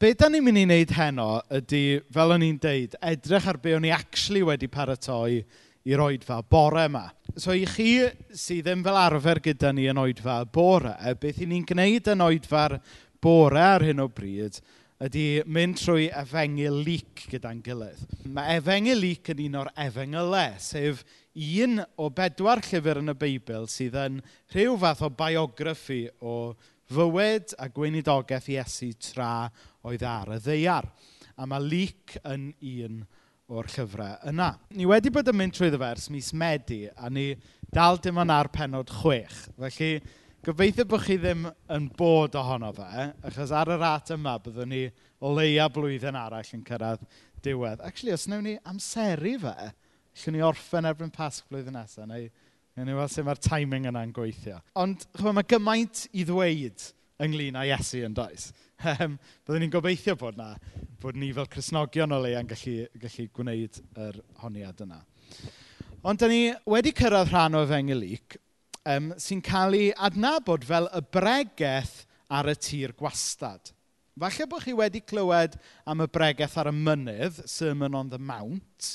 be da ni'n mynd i wneud heno ydy, fel o'n i'n deud, edrych ar be o'n i actually wedi paratoi i'r oedfa bore yma. So i chi sydd ddim fel arfer gyda ni yn oedfa bore, e, beth i ni'n gwneud yn oedfa'r bore ar hyn o bryd ydy mynd trwy efengil lyc gyda'n gilydd. Mae efengil lyc yn un o'r efengylau, sef un o bedwar llyfr yn y Beibl sydd yn rhyw fath o biograffi o fywyd a gweinidogaeth Iesu tra oedd ar y ddeiar. A mae lyc yn un o'r llyfrau yna. Ni wedi bod yn mynd trwy ddefers mis Medi a ni dal dim ond ar penod chwech. Felly, gobeithio bod chi ddim yn bod ohono fe, achos ar y rat yma byddwn ni o leia blwyddyn arall yn cyrraedd diwedd. Actually, os wnawn ni amseru fe, allwn ni orffen erbyn Pasg blwyddyn nesaf, neu Gawn ni weld sut mae'r timing yna'n gweithio. Ond chwa, mae gymaint i ddweud ynglyn â Iesu yn does. Byddwn ni'n gobeithio bod na, bod ni fel Cresnogion o leia'n gallu, gallu gwneud yr honiad yna. Ond da ni wedi cyrraedd rhan o Efengylic um, sy'n cael ei adnabod fel y bregaeth ar y tir gwastad. Falle bod chi wedi clywed am y bregaeth ar y mynydd, Sermon on the Mount.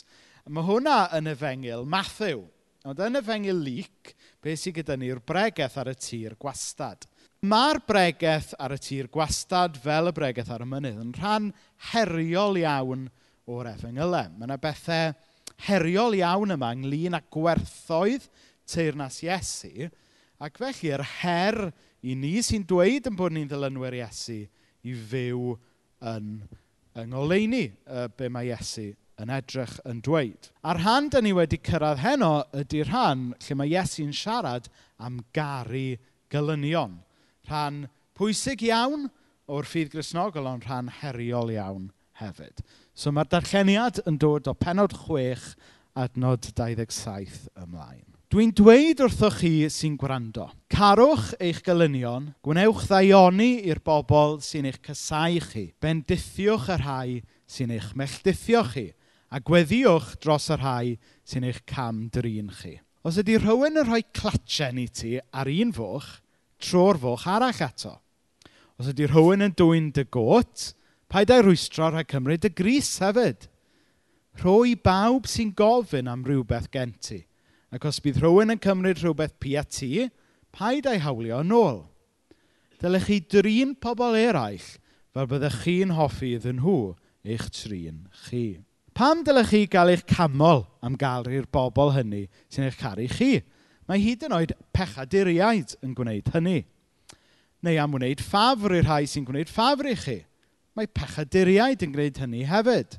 Mae hwnna yn Efengyl Matthew. Ond yn Efengyl Luc, beth sydd gyda ni yw'r bregaeth ar y tir gwastad. Mae'r bregaeth ar y tir gwastad fel y bregaeth ar y mynydd yn rhan heriol iawn o'r efengylau. Mae yna bethau heriol iawn yma ynglyn â gwerthoedd teirnas Iesu, ac felly yr her i ni sy'n dweud yn bod ni'n ddilynwyr Iesu i fyw yn yng ngoleini uh, be mae Iesu yn edrych yn dweud. A'r rhan dyn ni wedi cyrraedd heno ydy'r rhan lle mae Iesu'n siarad am garu gylynion. Rhan pwysig iawn o'r ffydd grisnogol ond rhan heriol iawn hefyd. So mae'r darlleniad yn dod o penod 6 adnod 27 ymlaen. Dwi'n dweud wrthoch chi sy'n gwrando, carwch eich gylynion, gwnewch ddaioni i'r bobl sy'n eich cysau chi, bendithiwch y rhai sy'n eich melldithio chi, a gweddiwch dros y rhai sy'n eich cam drin chi. Os ydy rhywun yn rhoi clatchen i ti ar un foch, tro'r foch arall ato. Os ydy rhywun yn dwy'n dy got, paid a'i rwystro rhag cymryd y gris hefyd. Rhoi bawb sy'n gofyn am rhywbeth gen ti, ac os bydd rhywun yn cymryd rhywbeth pi a ti, paid a'i hawlio yn ôl. Dylech chi drin pobl eraill fel byddech chi'n hoffi iddyn nhw eich trin chi. Pam dylech chi gael eich camol am gael i'r bobl hynny sy'n eich caru chi? Mae hyd yn oed pechaduriaid yn gwneud hynny. Neu am wneud ffafr i'r rhai sy'n gwneud ffafr i chi. Mae pechaduriaid yn gwneud hynny hefyd.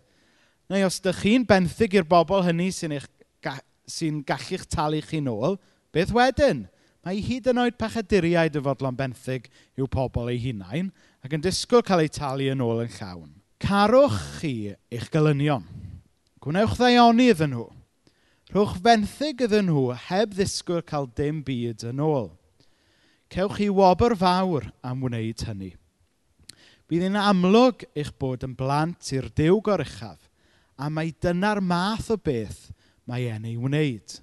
Neu os ydych chi'n benthyg i'r bobl hynny sy'n eich ga sy'n gallu'ch talu chi nôl, beth wedyn? Mae hyd yn oed pechaduriaid y fodlon benthyg yw pobl ei hunain ac yn disgwyl cael eu talu yn ôl yn llawn. Carwch chi eich gylynion. Gwnewch ddaioni iddyn nhw. Rhowch fenthyg iddyn nhw heb ddisgwyl cael dim byd yn ôl. Cewch chi wobr fawr am wneud hynny. Bydd hi'n amlwg eich bod yn blant i'r Dyw goruchaf, a mae dyna'r math o beth mae e'n ei wneud.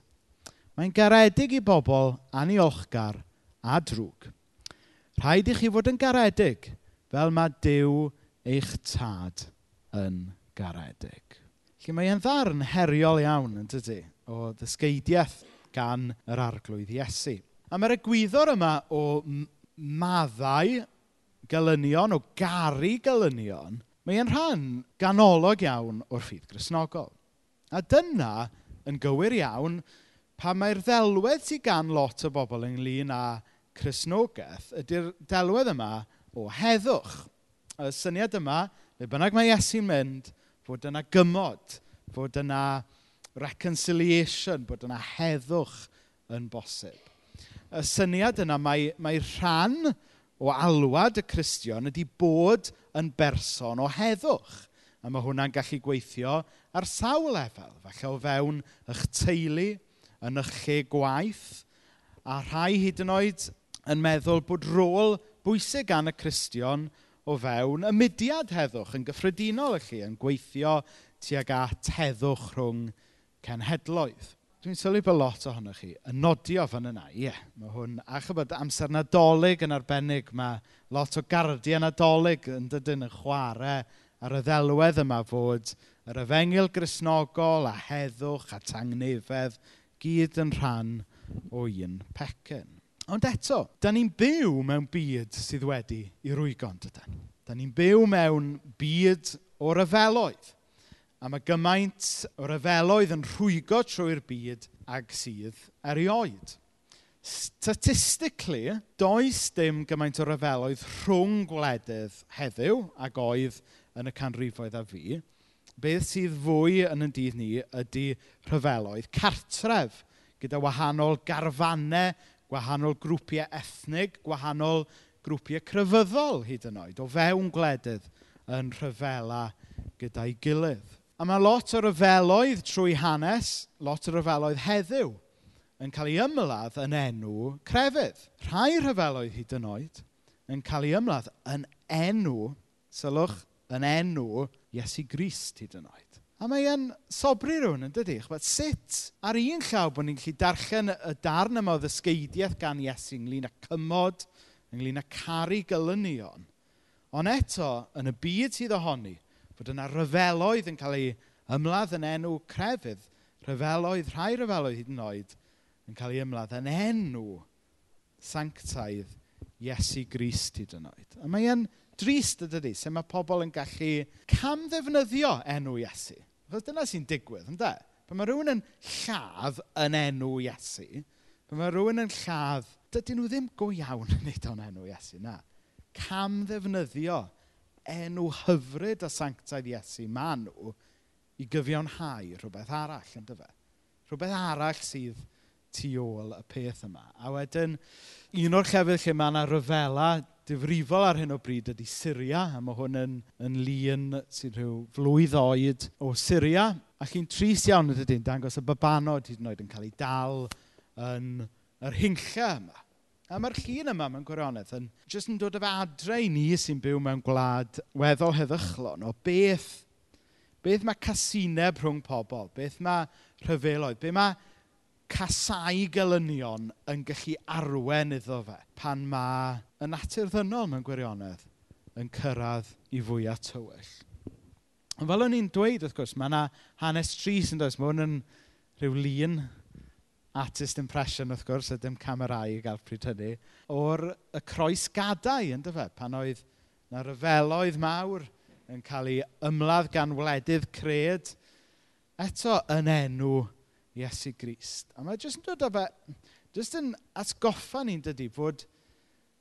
Mae'n garedig i bobl aniolchgar a drwg. Rhaid i chi fod yn garedig fel mae Dyw eich tad yn garedig. Felly mae e'n ddarn heriol iawn, yn dydy, o ddysgeidiaeth gan yr arglwydd Iesu. A mae'r egwyddor yma o maddau gylynion, o garu gylynion, mae e'n rhan ganolog iawn o'r ffydd grisnogol. A dyna yn gywir iawn pa mae'r ddelwedd sydd gan lot o bobl ynglyn â chrysnogaeth ydy'r delwedd yma o heddwch. Y syniad yma, neu bynnag mae Iesu'n mynd, Fod yna gymod, fod yna reconciliation, bod yna heddwch yn bosib. Y syniad yna mae, mae rhan o alwad y Cristion ydy bod yn berson o heddwch. A mae hwnna'n gallu gweithio ar sawl lefel. Falle o fewn eich teulu, yn eich lle gwaith, a rhai hyd yn oed yn meddwl bod rôl bwysig gan y Cristion – o fewn y mudiad heddwch yn gyffredinol felly, yn gweithio tuag at heddwch rhwng cenhedloedd. Dwi'n sylwi bod lot ohonoch chi yn nodio fan yna. Ie, yeah, mae hwn, a chybod, amser nadolig yn arbennig, mae lot o gardiau nadolig yn dydyn yn chwarae ar y ddelwedd yma fod yr yfengil grisnogol a heddwch a tangnefedd gyd yn rhan o un pecyn. Ond eto, da ni'n byw mewn byd sydd wedi i rwygo'n dydyn. Da ni'n byw mewn byd o ryfeloedd. A mae gymaint o ryfeloedd yn rhwygo trwy'r byd ag sydd erioed. Statistically, does dim gymaint o ryfeloedd rhwng gwledydd heddiw ac oedd yn y canrifoedd a fi. Beth sydd fwy yn y dydd ni ydy rhyfeloedd cartref gyda wahanol garfannau gwahanol grwpiau ethnig, gwahanol grwpiau crefyddol hyd yn oed, o fewn gwledydd yn rhyfela gyda'i gilydd. A mae lot o ryfeloedd trwy hanes, lot o ryfeloedd heddiw, yn cael ei ymladd yn enw crefydd. Rhai rhyfeloedd hyd yn oed yn cael ei ymladd yn enw, sylwch, yn enw Iesu Grist hyd yn oed. A mae e'n sobri rhywun, yn dydy? Chwa, sut ar un llaw bod ni'n gallu darllen y darn yma o ddysgeidiaeth gan Iesu ynglyn â cymod, ynglyn â caru gylynion. ond eto, yn y byd sydd ohoni, bod yna ryfeloedd yn cael ei ymladd yn enw crefydd, ryfeloedd, rhai ryfeloedd hyd yn oed, yn cael ei ymladd yn enw sanctaidd Iesu Grist hyd yn oed. A mae e'n drist ydy, sef mae pobl yn gallu camddefnyddio enw Iesu. Achos dyna sy'n digwydd, ynddo? Pan mae rhywun yn lladd yn enw Iesu, pan mae rhywun yn lladd, dydyn nhw ddim go iawn yn neud o'n enw Iesu, na. Cam ddefnyddio enw hyfryd a sanctaidd Iesu ma nhw i gyfiawnhau rhywbeth arall, ynddo fe? Rhywbeth arall sydd tu ôl y peth yma. A wedyn, un o'r llefydd lle mae yna ryfela difrifol ar hyn o bryd ydy Syria, a mae hwn yn, yn lun sy'n rhyw flwydd oed o Syria. A chi'n tris iawn yn dydyn, dangos y babanod hyd yn oed yn cael ei dal yn yr hincau yma. A mae'r llun yma mewn gwirionedd yn jyst yn dod o adre i ni sy'n byw mewn gwlad weddol heddychlon o beth, beth mae casineb rhwng pobl, beth mae rhyfeloedd, beth mae casau gelynion yn gallu arwen iddo fe pan mae y natur ddynol mewn gwirionedd yn cyrraedd i fwyaf tywyll. Ond fel o'n i'n dweud, wrth gwrs, mae yna hanes tri sy'n dweud, Mae hwn yn rhyw lun artist impression, wrth gwrs, a dim camerau i gael pryd hynny, o'r y croes gadau, yn dyfa, pan oedd na ryfeloedd mawr yn cael ei ymladd gan wledydd cred, eto yn enw Iesu Grist. A mae jyst yn dod o fe, jyst yn atgoffa ni'n dydy fod,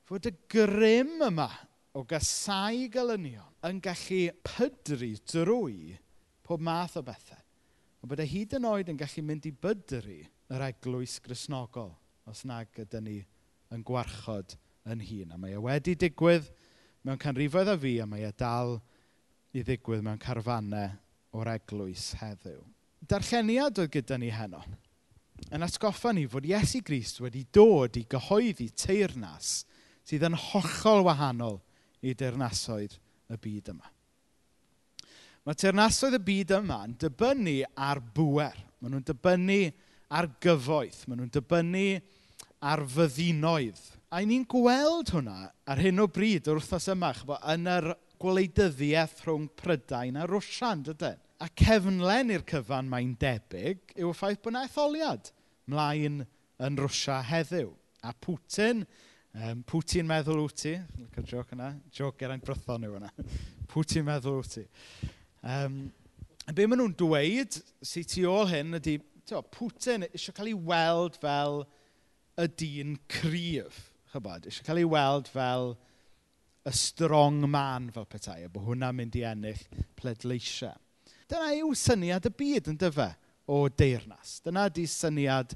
fod y grym yma o gasau gelynion yn gallu pydru drwy pob math o bethau. Ond bod e hyd yn oed yn gallu mynd i bydru yr eglwys grisnogol os nag ydy ni yn gwarchod yn hun. A mae e wedi digwydd mewn canrifoedd a fi a mae e dal i ddigwydd mewn carfannau o'r eglwys heddiw darlleniad oedd gyda ni heno yn atgoffa ni fod Iesu Grist wedi dod i gyhoeddi teirnas sydd yn hollol wahanol i deirnasoedd y byd yma. Mae teirnasoedd y byd yma yn dibynnu ar bwer. Maen nhw'n dibynnu ar gyfoeth. Maen nhw'n dibynnu ar fyddinoedd. A ni'n gweld hwnna ar hyn o bryd o'r wythnos yma, chyfo, yn yr gwleidyddiaeth rhwng Prydain a Rwsian, dydyn? a cefnlen i'r cyfan mae'n debyg yw y ffaith bod yna etholiad mlaen yn Rwsia heddiw. A Putin, um, Putin meddwl wyt ti, lyca joc yna, joc geraint brython yw yna, Putin meddwl wyt ti. Um, be maen nhw'n dweud sy'n tu ôl hyn ydy, to, Putin eisiau cael ei weld fel y dyn cryf, chybod, eisiau cael ei weld fel y strong man fel petai, a bod hwnna'n mynd i ennill pledleisiau. Dyna yw syniad y byd, yn dyfa o deyrnas. Dyna di syniad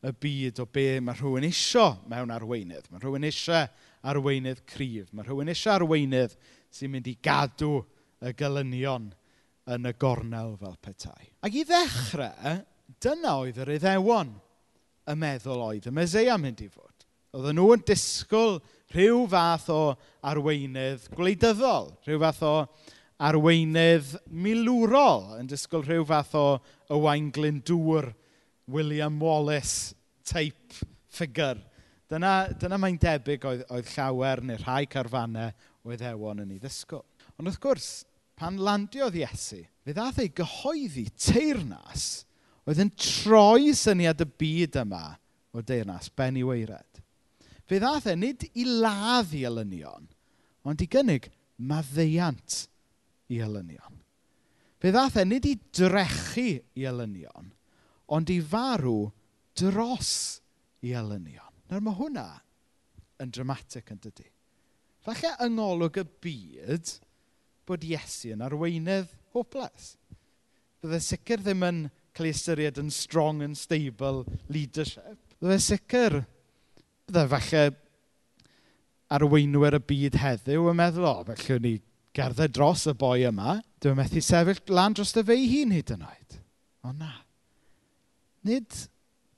y byd o be mae rhywun isio mewn arweinydd. Mae rhywun eisiau arweinydd cryf. Mae rhywun eisiau arweinydd sy'n mynd i gadw y gelynion yn y gornel fel petai. Ac i ddechrau, dyna oedd yr iddewon y meddwl oedd y Meseia mynd i fod. Oedden nhw yn disgwyl rhyw fath o arweinydd gwleidyddol, rhyw fath o arweinydd milwrol yn disgwyl rhyw fath o, y wain glyndŵr William Wallace type ffigur. Dyna, dyna mae'n debyg oedd, oedd llawer neu rhai carfannau oedd ewon yn ei ddisgwyl. Ond wrth gwrs, pan landiodd Iesu, fe ddath ei gyhoeddi teirnas oedd yn troi syniad y byd yma o deirnas, Benny Weired. Fe ddath e nid i ladd i elynion, ond i gynnig maddeiant i elynion. Fe ddath e nid i drechu i elynion, ond i farw dros i elynion. Nawr mae hwnna yn dramatic yn dydy. Falle yngolwg y byd bod Iesu yn arweinydd hopeless. Bydde sicr ddim yn cael ei ystyried yn strong and stable leadership. Bydde sicr, bydde falle arweinwyr y byd heddiw yn meddwl, o, oh, felly ni gerdded dros y boi yma, dwi'n e methu sefyll lan dros y fe hun hyd yn oed. O na. Nid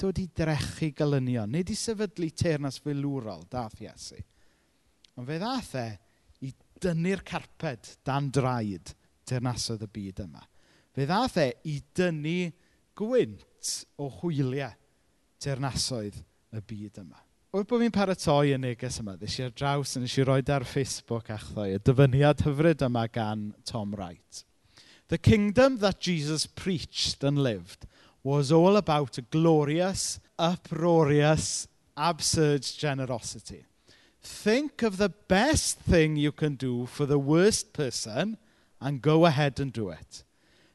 dod i drechu gylynion, nid i sefydlu teirnas filwrol, dath Iesu. Ond fe ddath e i dynnu'r carped dan draed teirnasodd y byd yma. Fe ddath e i dynnu gwynt o hwyliau teirnasoedd y byd yma wrth bod fi'n paratoi y neges yma, ddys i'r draws yn eisiau roed ar Facebook achddoe, y dyfyniad hyfryd yma gan Tom Wright. The kingdom that Jesus preached and lived was all about a glorious, uproarious, absurd generosity. Think of the best thing you can do for the worst person and go ahead and do it.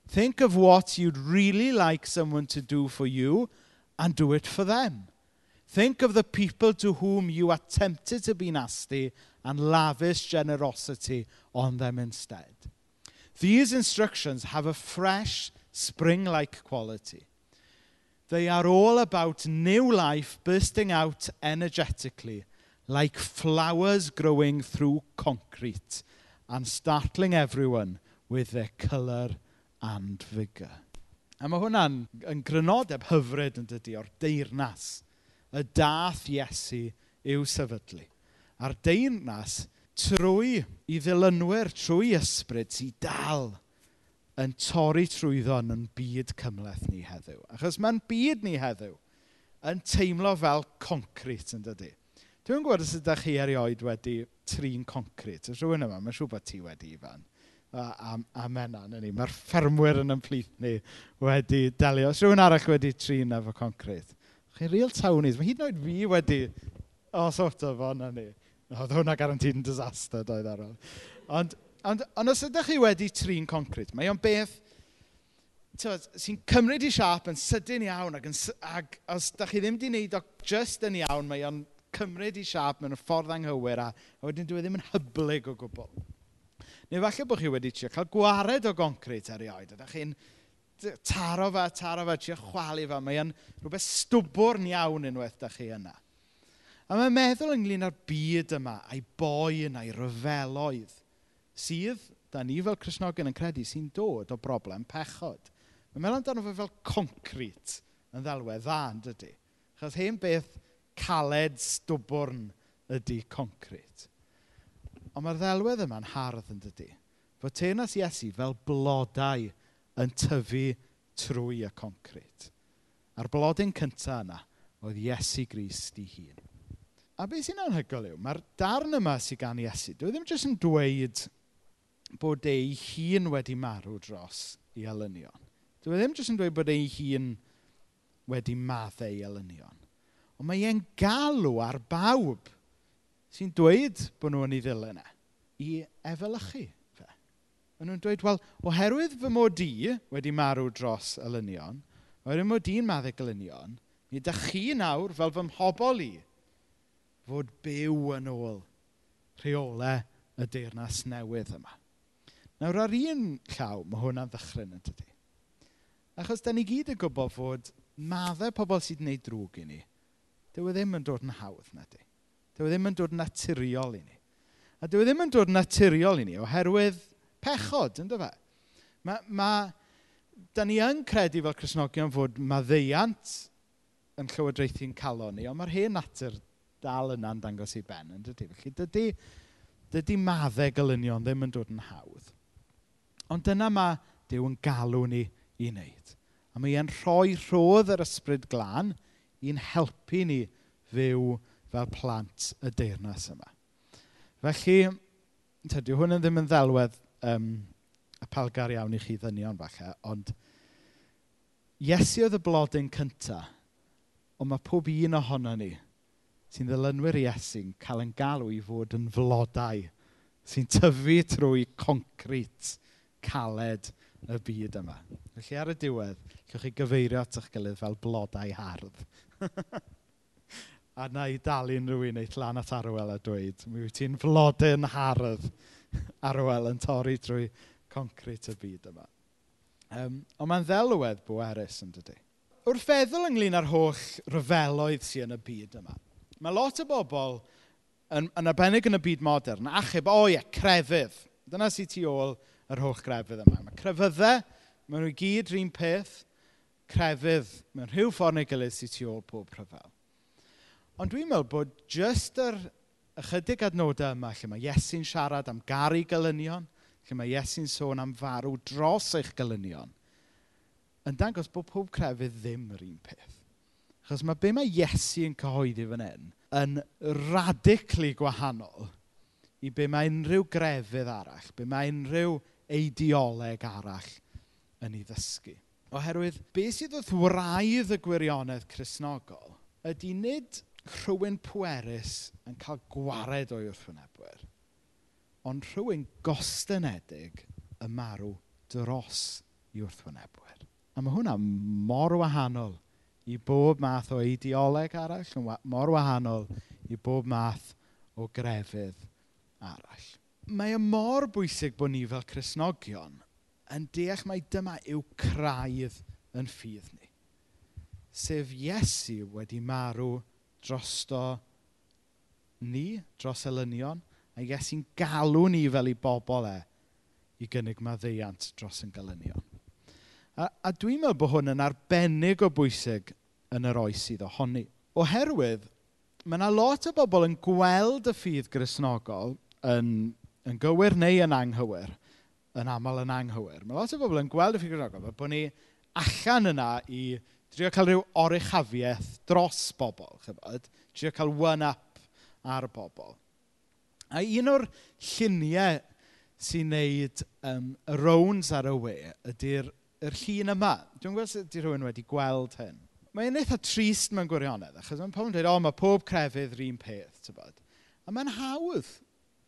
Think of what you'd really like someone to do for you and do it for them. Think of the people to whom you are tempted to be nasty and lavish generosity on them instead. These instructions have a fresh, spring like quality. They are all about new life bursting out energetically, like flowers growing through concrete and startling everyone with their colour and vigour. A mae hwnna'n yn grynodeb hyfryd yn dydy o'r deyrnas y dath Iesu i'w sefydlu. A'r deyrnas trwy i ddilynwyr, trwy ysbryd sy'n dal yn torri trwyddo yn byd cymleth ni heddiw. Achos mae'n byd ni heddiw yn teimlo fel concret yn dydy. Dwi'n gwybod os ydych chi erioed wedi trin concret. Ys rhywun yma, mae'n siŵr bod ti wedi, Ifan. Amen anon ni. Mae'r ffermwyr yn ymplith ni wedi delio. Os rhywun arall wedi trin efo concret. Chi'n real townies. Mae hyd yn oed fi wedi... O, sort of, o, na ni. Oedd hwnna garantid yn disaster, doedd ar ôl. Ond, ond, ond os ydych chi wedi trin concrit, mae o'n beth sy'n cymryd i siap yn sydyn iawn ac, yn, ac os ydych chi ddim wedi gwneud o just yn iawn, mae o'n cymryd i siap mewn y ffordd anghywir a, a wedyn dwi e ddim yn hyblyg o gwbl. Neu falle bod chi wedi trio cael gwared o goncrit erioed, Ydych chi'n taro fe, taro fe, trio chwalu fe. Mae e'n rhywbeth stwbwrn iawn unwaith da chi yna. A mae'n meddwl ynglyn â'r byd yma, a'i boen a'i ryfeloedd, sydd, da ni fel Cresnogion yn credu, sy'n dod o broblem pechod. Mae'n meddwl amdano fe fel concrit yn ddelwedd dda, yn dydy. Chos hen beth caled stwbwrn ydy concrit. Ond mae'r ddelwedd yma'n hardd yn dydy. Fod tenas Iesu fel blodau yn tyfu trwy y concret. A'r blodyn cyntaf yna oedd Iesu Grist ei hun. A beth sy'n anhygoel yw, mae'r darn yma sy'n gan Iesu, dwi e ddim jyst yn dweud bod e ei hun wedi marw dros i elynion. Dwi e ddim jyst yn dweud bod ei hun wedi maddau i elynion. Ond mae e'n galw ar bawb sy'n dweud bod nhw yn ei ddilyn e, i efelychu. Maen nhw'n dweud, wel, oherwydd fy mod i wedi marw dros y lynion, oherwydd mod i'n maddau gelynion, mi ydych chi nawr, fel fy mhobol i, fod byw yn ôl rheolau y deyrnas newydd yma. Nawr, ar un llaw, mae hwnna'n ddychryn yn tydi. Achos, da ni gyd yn gwybod fod maddau pobl sydd yn gwneud drwg i ni, dyw e ddim yn dod yn hawdd na di. Dyw e ddim yn dod naturiol i ni. A dyw e ddim yn dod naturiol i ni, oherwydd pechod, ynddo fe? Mae, ma, da ni yn credu fel Cresnogion fod maddeiant yn llywodraethu'n calon ni, ond mae'r hen natur dal yna'n dangos i ben, ynddo dydy. Felly dydy, dydy maddau golynion ddim yn dod yn hawdd. Ond dyna mae Dyw yn galw ni i wneud. A mae e'n rhoi rhodd yr ysbryd glân i'n helpu ni fyw fel plant y deyrnas yma. Felly, tydy, hwn yn ddim yn ddelwedd um, a iawn i chi ddynion falle, ond Iesu oedd y blodyn cynta, ond mae pob un ohono ni sy'n ddilynwyr Iesu'n cael yn galw i fod yn flodau sy'n tyfu trwy concrit caled y byd yma. Felly ar y diwedd, llwch chi gyfeirio at eich gilydd fel blodau hardd. a na i dalu'n rhywun un eich lan at arwel a dweud, mi wyt ti'n flodyn hardd arwel yn torri drwy concret y byd yma. Um, ond mae'n ddelwedd bwerus yn dydy. Wrth feddwl ynglyn â'r holl ryfeloedd sy'n yn y byd yma, mae lot o bobl yn, yn arbennig yn y byd modern, achub, o ie, crefydd. Dyna sy'n tu ôl yr holl grefydd yma. Mae crefyddau, maen nhw i gyd rhywun peth, crefydd mewn rhyw ffordd neu gilydd sy'n tu ôl pob rhyfel. Ond dwi'n meddwl bod jyst yr ychydig adnodau yma lle mae Iesu'n siarad am garu gylynion, lle mae Iesu'n sôn am farw dros eich gylynion, yn dangos bod pob crefydd ddim yr un peth. Achos mae be mae Iesu yn cyhoeddi fan hyn yn radically gwahanol i be mae unrhyw grefydd arall, be mae unrhyw eidioleg arall yn ei ddysgu. Oherwydd, be sydd wrth wraidd y gwirionedd chrysnogol ydy nid rhywun pwerus yn cael gwared o'i wrthwynebwyr. Ond rhywun gostenedig y marw dros i wrthwynebwyr. A mae hwnna mor wahanol i bob math o eideoleg arall, mor wahanol i bob math o grefydd arall. Mae y mor bwysig bod ni fel Cresnogion yn deall mai dyma yw craidd yn ffydd ni. Sef Iesu wedi marw drosto ni, dros elynion, a Iesu'n galw ni fel ei bobl e i gynnig maddeiant dros yn galynion. A, a dwi'n meddwl bod hwn yn arbennig o bwysig yn yr oes sydd ohoni. Oherwydd, mae yna lot o bobl yn gweld y ffydd grisnogol yn, yn gywir neu yn anghywir, yn aml yn anghywir. Mae lot o bobl yn gweld y ffydd grisnogol, bod ni allan yna i Trio cael rhyw oruchafiaeth dros bobl, chybod? Trio cael one-up ar bobl. A un o'r lluniau sy'n neud um, y rounds ar y we ydy'r yr llun yma. Dwi'n gweld sut ydy rhywun wedi gweld hyn. Mae'n eitha trist mewn gwirionedd, achos mae'n pobl yn dweud, o, mae pob crefydd yr un peth, tybod. A mae'n hawdd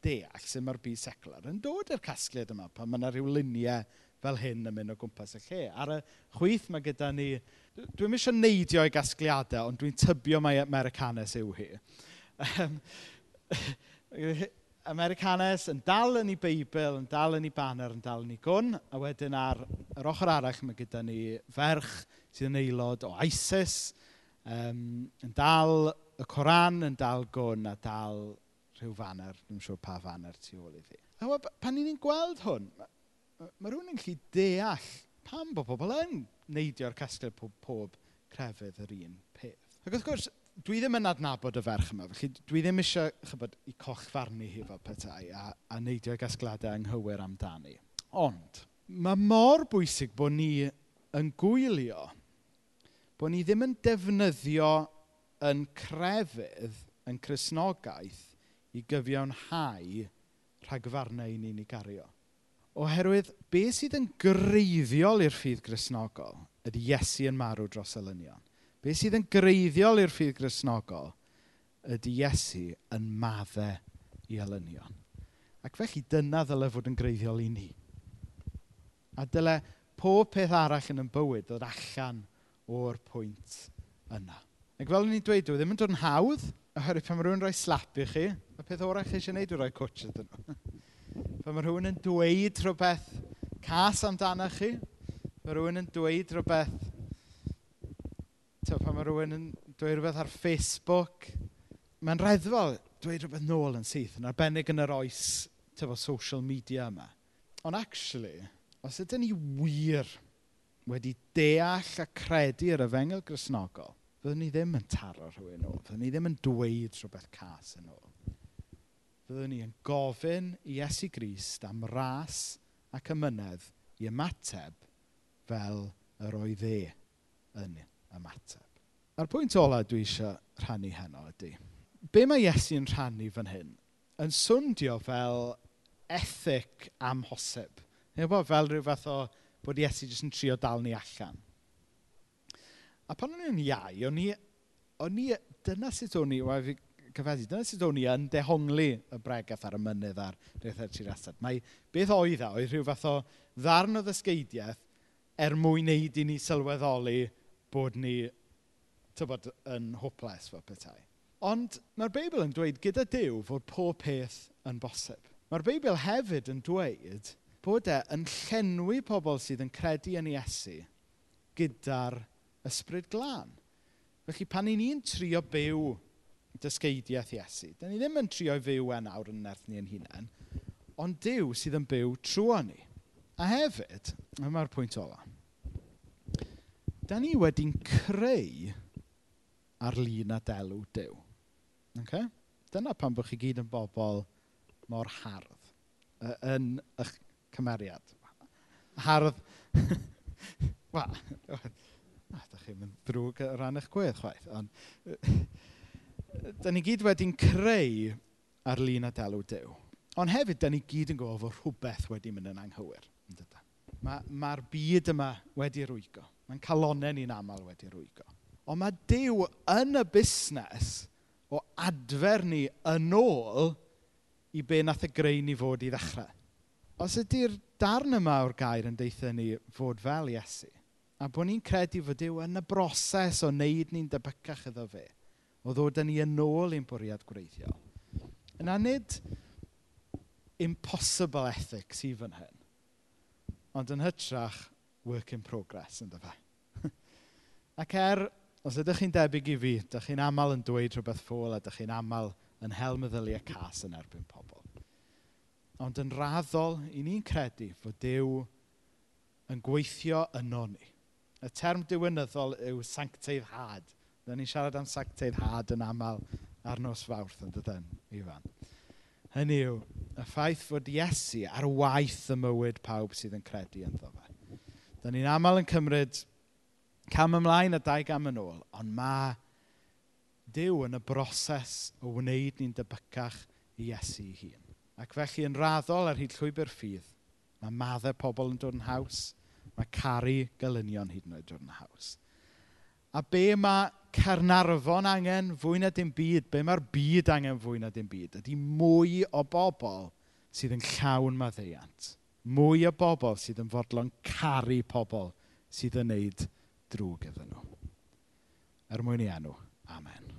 deall sy'n mae'r byd seclar yn dod i'r casgliad yma, pan mae yna rhyw luniau fel hyn yn mynd o gwmpas y lle. Ar y chwith mae gyda ni Dwi'm eisiau neidio i gasgliadau, ond dwi'n tybio mai Americanes yw hi. Um, Americanes yn dal yn ei Beibl, yn dal yn ei banner, yn dal yn ei gwn, a wedyn ar yr ochr arall mae gyda ni ferch sydd yn aelod o ISIS, um, yn dal y Coran, yn dal gwn, a dal rhyw fanner, dwi'n siŵr pa fanner tu ôl i fi. A pan ni'n gweld hwn, mae ma rhywun yn gallu deall pam bod pobl yn neidio'r casgliad pob, pob crefydd yr un peth. Ac wrth gwrs, dwi ddim yn adnabod y ferch yma, felly dwi ddim eisiau chybod, i cochfarnu hi fel petai a, a neidio gasgladau anghywir amdani. Ond, mae mor bwysig bod ni yn gwylio bod ni ddim yn defnyddio yn crefydd yn chrysnogaeth i gyfiawnhau rhagfarnau ni'n ei gario. Oherwydd, be sydd yn greiddiol i'r ffydd grisnogol ydy Iesu yn marw dros y lynion. Be sydd yn greiddiol i'r ffydd grisnogol ydy Iesu yn maddau i elynion. Ac felly dyna ddylai fod yn greiddiol i ni. A dyle pob peth arall yn yn bywyd ddod allan o'r pwynt yna. Ac fel ni'n dweud, dwi e ddim yn dod yn hawdd, oherwydd pan mae rhywun rhoi slap i chi, y peth orau chi eisiau gwneud yw rhoi cwtsh iddyn nhw. Pan mae rhywun yn dweud rhywbeth cas amdano chi, mae rhywun yn dweud rhywbeth... Pan mae rhywun yn dweud rhywbeth ar Facebook, mae'n reddfol dweud rhywbeth nôl yn syth, yn arbennig yn yr oes tyfo, social media yma. Ond actually, os ydyn ni wir wedi deall a credu yr yfengel grisnogol, byddwn ni ddim yn taro rhywun o, byddwn ni ddim yn dweud rhywbeth cas yn ôl fyddwn ni yn gofyn i Esu Grist am ras ac ymynedd i ymateb fel yr oedd e yn ymateb. A'r pwynt ola dwi eisiau rhannu heno ydy, be mae Iesu'n rhannu fan hyn yn swndio fel ethic amhosib. Neu bod fel rhyw fath o bod Iesu jyst yn trio dal ni allan. A pan o'n i'n iau, o'n i, o'n i, dyna sut o'n i, cyfeddu. Dyna sydd o'n i yn dehongli y bregaeth ar y mynydd a'r rhethau'r tirasad. Mae beth oedd a oedd rhyw fath o ddarn o ddysgeidiaeth er mwyn neud i ni sylweddoli bod ni tybod, yn hwples fel petai. Ond mae'r Beibl yn dweud gyda Dyw fod pob peth yn bosib. Mae'r Beibl hefyd yn dweud bod e yn llenwi pobl sydd yn credu yn Iesu gyda'r ysbryd glân. Felly pan i ni'n trio byw dysgeidiaeth Iesu. Da ni ddim yn trio fyw e nawr yn nerth ni yn hunain, ond Dyw sydd yn byw trwy ni. A hefyd, yma'r pwynt ola, da ni wedi'n creu ar lun a delw Dyw. Okay? Dyna pan bod chi gyd yn bobl mor hardd yn eich cymeriad. Hardd... Wel, da chi'n mynd drwg o ran eich gwedd, chwaith. Ond, da ni gyd wedi'n creu ar-lun a delw Dyw. Ond hefyd, da ni gyd yn gofod rhywbeth wedi mynd yn anghywir. Mae'r ma, byd yma wedi rwygo. Mae'n calonau ni'n aml wedi rwygo. Ond mae Dyw yn y busnes o adfer ni yn ôl i be nath y greu ni fod i ddechrau. Os ydy'r darn yma o'r gair yn deithio ni fod fel Iesu, a bod ni'n credu fod Dyw yn y broses o wneud ni'n debycach iddo fe, o ddod â ni yn ôl i'n bwriad gwreiddiol. Yna nid impossible ethic sydd fan hyn, ond yn hytrach work in progress yn dyfa. Ac er, os ydych chi'n debyg i fi, ydych chi'n aml yn dweud rhywbeth ffôl a ydych chi'n aml yn hel meddyliau cas yn erbyn pobl. Ond yn raddol, i ni'n credu fod Dyw yn gweithio yno ni. Y term diwynyddol yw sancteiddhad Dyna ni'n siarad am sancteidhad yn aml ar nos fawrth yn dydyn, Ifan. Hynny yw, y ffaith fod Iesu ar waith y mywyd pawb sydd yn credu ynddo fe. Dyna ni'n aml yn cymryd cam ymlaen a dau gam yn ôl, ond mae Dyw yn y broses o wneud ni'n debycach i Iesu ei hun. Ac felly yn raddol ar hyd llwybr ffydd, mae maddau pobl yn dod yn haws, mae caru gelynion hyd yn oed dod yn haws. A be mae Caernarfon angen fwy na dim byd, be mae'r byd angen fwy na dim byd, ydy mwy o bobl sydd yn llawn maddeiant. Mwy o bobl sydd yn fodlon caru pobl sydd yn wneud drwg iddyn nhw. Er mwyn i enw. Amen.